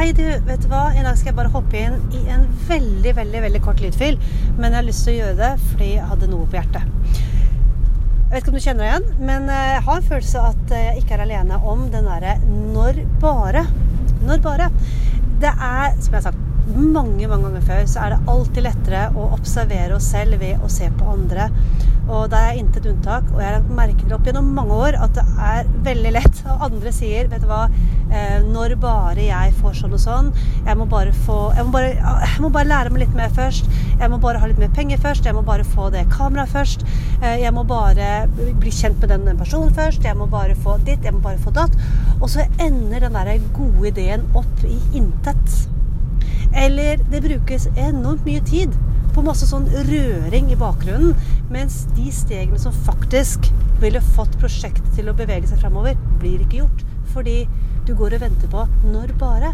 Hei, du. Vet du hva? I dag skal jeg bare hoppe inn i en veldig, veldig veldig kort lydfil. Men jeg har lyst til å gjøre det fordi jeg hadde noe på hjertet. Jeg vet ikke om du kjenner det igjen, men eh, jeg har en følelse at eh, jeg ikke er alene om den derre 'når bare'. Når bare. Det er, som jeg har sagt mange mange ganger før, så er det alltid lettere å observere oss selv ved å se på andre. Og det er intet unntak. Og jeg har merket opp gjennom mange år at det er veldig lett. Og andre sier, vet du hva, eh, når bare jeg får sånn og sånn Jeg må bare få jeg må bare, jeg må bare lære meg litt mer først. Jeg må bare ha litt mer penger først. Jeg må bare få det kameraet først. Eh, jeg må bare bli kjent med den, den personen først. Jeg må bare få ditt. Jeg må bare få datt. Og så ender den der gode ideen opp i intet. Eller det brukes enormt mye tid på masse sånn røring i bakgrunnen, mens de stegene som faktisk ville fått prosjektet til å bevege seg framover, blir ikke gjort. Fordi du går og venter på når bare.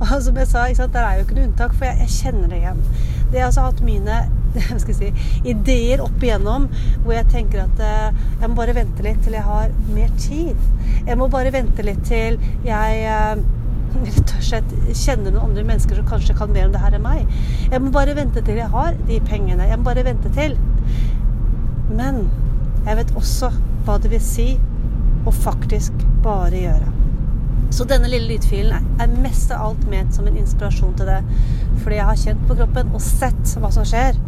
Og som jeg sa, der er jo ikke noe unntak, for jeg, jeg kjenner det igjen. Det har altså hatt mine si, ideer opp igjennom hvor jeg tenker at eh, jeg må bare vente litt til jeg har mer tid. Jeg må bare vente litt til jeg eh, rett og slett kjenner noen andre mennesker som kanskje kan mer om det her enn meg. Jeg må bare vente til jeg har de pengene. Jeg må bare vente til. Men jeg vet også hva det vil si å faktisk bare gjøre. Så denne lille lydfilen er mest av alt ment som en inspirasjon til det. Fordi jeg har kjent på kroppen og sett hva som skjer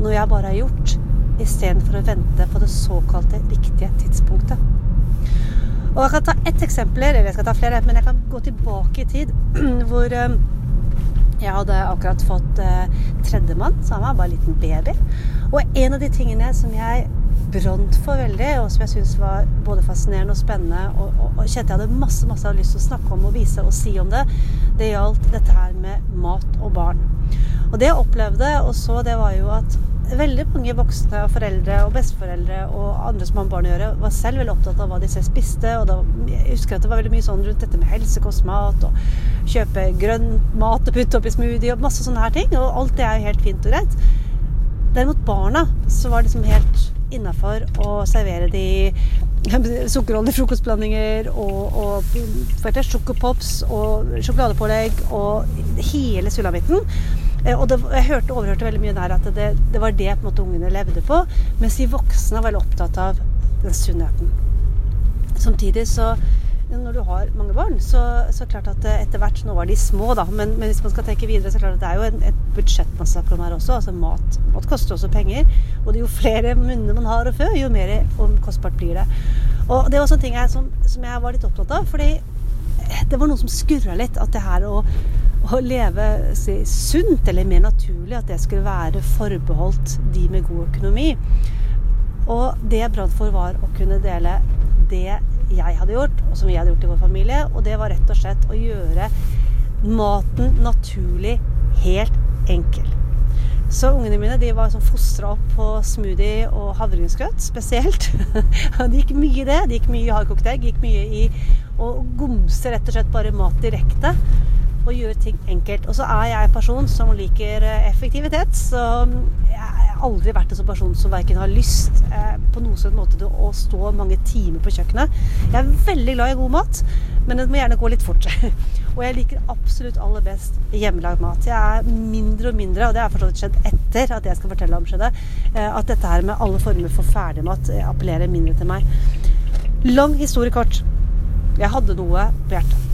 når jeg bare har gjort, istedenfor å vente på det såkalte riktige tidspunktet. Og jeg kan ta ett eksempel, eller jeg skal ta flere, men jeg kan gå tilbake i tid. Hvor eh, jeg hadde akkurat fått uh, tredjemann, så han var bare en liten baby. Og en av de tingene som jeg brant for veldig, og som jeg syntes var både fascinerende og spennende, og, og, og kjente jeg hadde masse masse lyst til å snakke om og vise og si om det, det gjaldt dette her med mat og barn. Og det jeg opplevde og så, det var jo at veldig mange voksne og foreldre og besteforeldre og andre som har barn å gjøre, var selv veldig opptatt av hva de spiste. Og da, jeg husker at det var veldig mye sånn rundt dette med helsekostmat og kjøpe grønn mat og putte oppi smoothie og masse sånne her ting. Og alt det er jo helt fint og greit. Derimot barna så var det liksom helt innafor å servere de sukkerholdige frokostblandinger og, og sjokopops og sjokoladepålegg og hele sulamitten. Eh, og det, jeg hørte, overhørte veldig mye der at det, det var det måte ungene levde på. Mens de voksne var veldig opptatt av den sunnheten. Samtidig så når du har mange barn, så, så klart at etter hvert Nå var de små, da, men, men, hvis man skal tenke videre, så klart at det er jo en, et budsjett man snakker om her også. altså Mat, mat koster også penger. Og jo flere munner man har å fø, jo mer kostbart blir det. Og det var sånne ting jeg, som, som jeg var litt opptatt av. fordi det var noe som skurra litt. At det her å å leve si, sunt, eller mer naturlig, at det skulle være forbeholdt de med god økonomi. Og det jeg brant for, var å kunne dele det jeg hadde gjort, og som vi hadde gjort i vår familie. Og det var rett og slett å gjøre maten naturlig helt enkel. Så ungene mine de var sånn fostra opp på smoothie og havregrynsgrøt spesielt. det gikk mye i det. Det gikk mye i hardkokt egg. gikk mye i å gomse rett og slett bare mat direkte og gjøre ting enkelt. Og så er jeg en person som liker eh, effektivitet. Så jeg har aldri vært en sånn person som verken har lyst eh, på noen sånn måte til å stå mange timer på kjøkkenet. Jeg er veldig glad i god mat, men det må gjerne gå litt fort. og jeg liker absolutt aller best hjemmelagd mat. Jeg er mindre og mindre, og det har forstått skjedd etter at jeg skal fortelle om skjedde, eh, at dette her med alle former for ferdigmat appellerer mindre til meg. Lang historie kort. Jeg hadde noe på hjertet.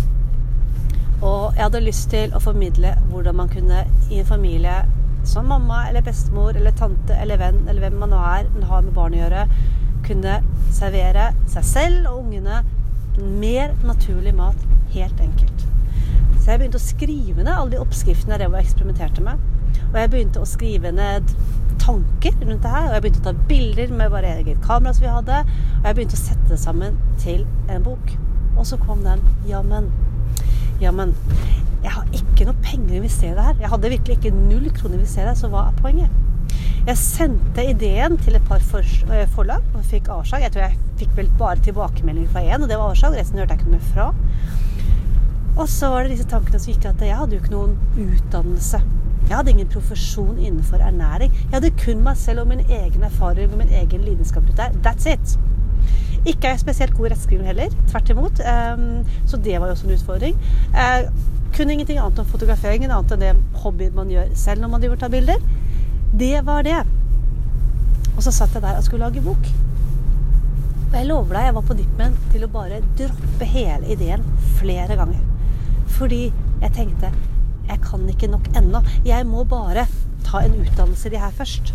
Og jeg hadde lyst til å formidle hvordan man kunne i en familie som mamma eller bestemor eller tante eller venn eller hvem man nå er, men har med barn å gjøre, kunne servere seg selv og ungene mer naturlig mat helt enkelt. Så jeg begynte å skrive ned alle de oppskriftene jeg eksperimenterte med. Og jeg begynte å skrive ned tanker rundt det her. Og jeg begynte å ta bilder med bare eget kamera som vi hadde. Og jeg begynte å sette det sammen til en bok. Og så kom den. Jammen, ja, men jeg har ikke noe penger å investere her. Jeg hadde virkelig ikke null kroner å investere, her, så hva er poenget? Jeg sendte ideen til et par eh, forlag og fikk avslag. Jeg tror jeg fikk vel bare tilbakemelding fra én, og det var avslag. Resten hørte jeg ikke noe mer fra. Og så var det disse tankene som gikk at jeg hadde jo ikke noen utdannelse. Jeg hadde ingen profesjon innenfor ernæring. Jeg hadde kun meg selv og min egen erfaring og min egen lidenskap. That's it. Ikke spesielt god i rettskriving heller. Tvert imot. Um, så det var jo også en utfordring. Jeg kunne ingenting annet om fotograferingen annet enn det hobbyen man gjør selv når man driver og tar bilder. Det var det. Og så satt jeg der og skulle lage bok. Og jeg lover deg, jeg var på dippen til å bare droppe hele ideen flere ganger. Fordi jeg tenkte jeg kan ikke nok ennå. Jeg må bare ta en utdannelse i det her først.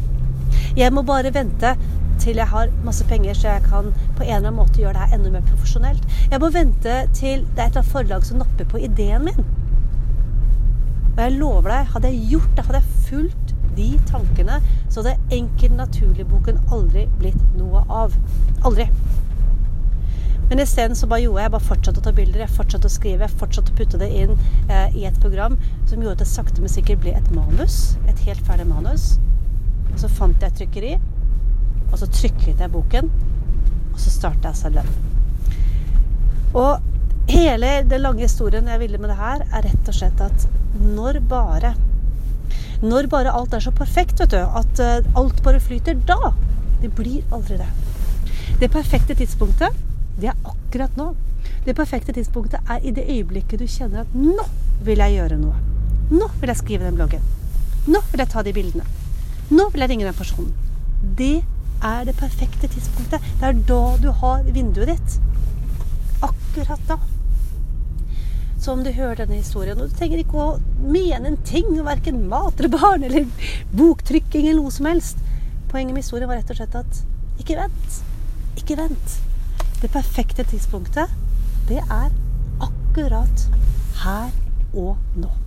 Jeg må bare vente til jeg har masse penger, så jeg kan på en eller annen måte gjøre det her enda mer profesjonelt. Jeg må vente til det er et eller annet forlag som napper på ideen min. Og jeg lover deg, hadde jeg gjort det, hadde jeg fulgt de tankene, så hadde Enkel naturlig-boken aldri blitt noe av. Aldri. Men isteden så bare gjorde jeg bare fortsatte å ta bilder, jeg fortsatte å skrive, jeg fortsatte å putte det inn eh, i et program som gjorde at det sakte, men sikkert ble et manus. Et helt ferdig manus. Og så fant jeg et trykkeri, og så trykket jeg boken, og så startet jeg selv den. Og hele den lange historien jeg ville med det her, er rett og slett at når bare Når bare alt er så perfekt, vet du, at eh, alt bare flyter, da Det blir aldri det. Det perfekte tidspunktet, det er akkurat nå. Det perfekte tidspunktet er i det øyeblikket du kjenner at nå vil jeg gjøre noe. Nå vil jeg skrive den bloggen. Nå vil jeg ta de bildene. Nå vil jeg ringe den personen. Det er det perfekte tidspunktet. Det er da du har vinduet ditt. Akkurat da. Så om du hører denne historien, og du trenger ikke å mene en ting verken mat eller barn eller boktrykking eller noe som helst Poenget med historien var rett og slett at ikke vent. Ikke vent. Det perfekte tidspunktet, det er akkurat her og nå.